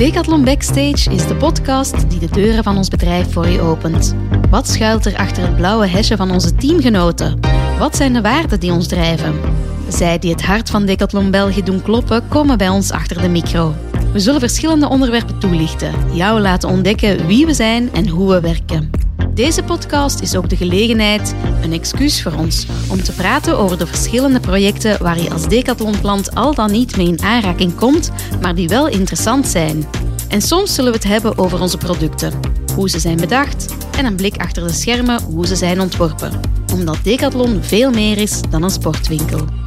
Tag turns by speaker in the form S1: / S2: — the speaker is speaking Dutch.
S1: Decathlon Backstage is de podcast die de deuren van ons bedrijf voor je opent. Wat schuilt er achter het blauwe hesje van onze teamgenoten? Wat zijn de waarden die ons drijven? Zij die het hart van Decathlon België doen kloppen, komen bij ons achter de micro. We zullen verschillende onderwerpen toelichten, jou laten ontdekken wie we zijn en hoe we werken. Deze podcast is ook de gelegenheid, een excuus voor ons, om te praten over de verschillende projecten waar je als Decathlon-klant al dan niet mee in aanraking komt, maar die wel interessant zijn. En soms zullen we het hebben over onze producten, hoe ze zijn bedacht en een blik achter de schermen hoe ze zijn ontworpen. Omdat Decathlon veel meer is dan een sportwinkel.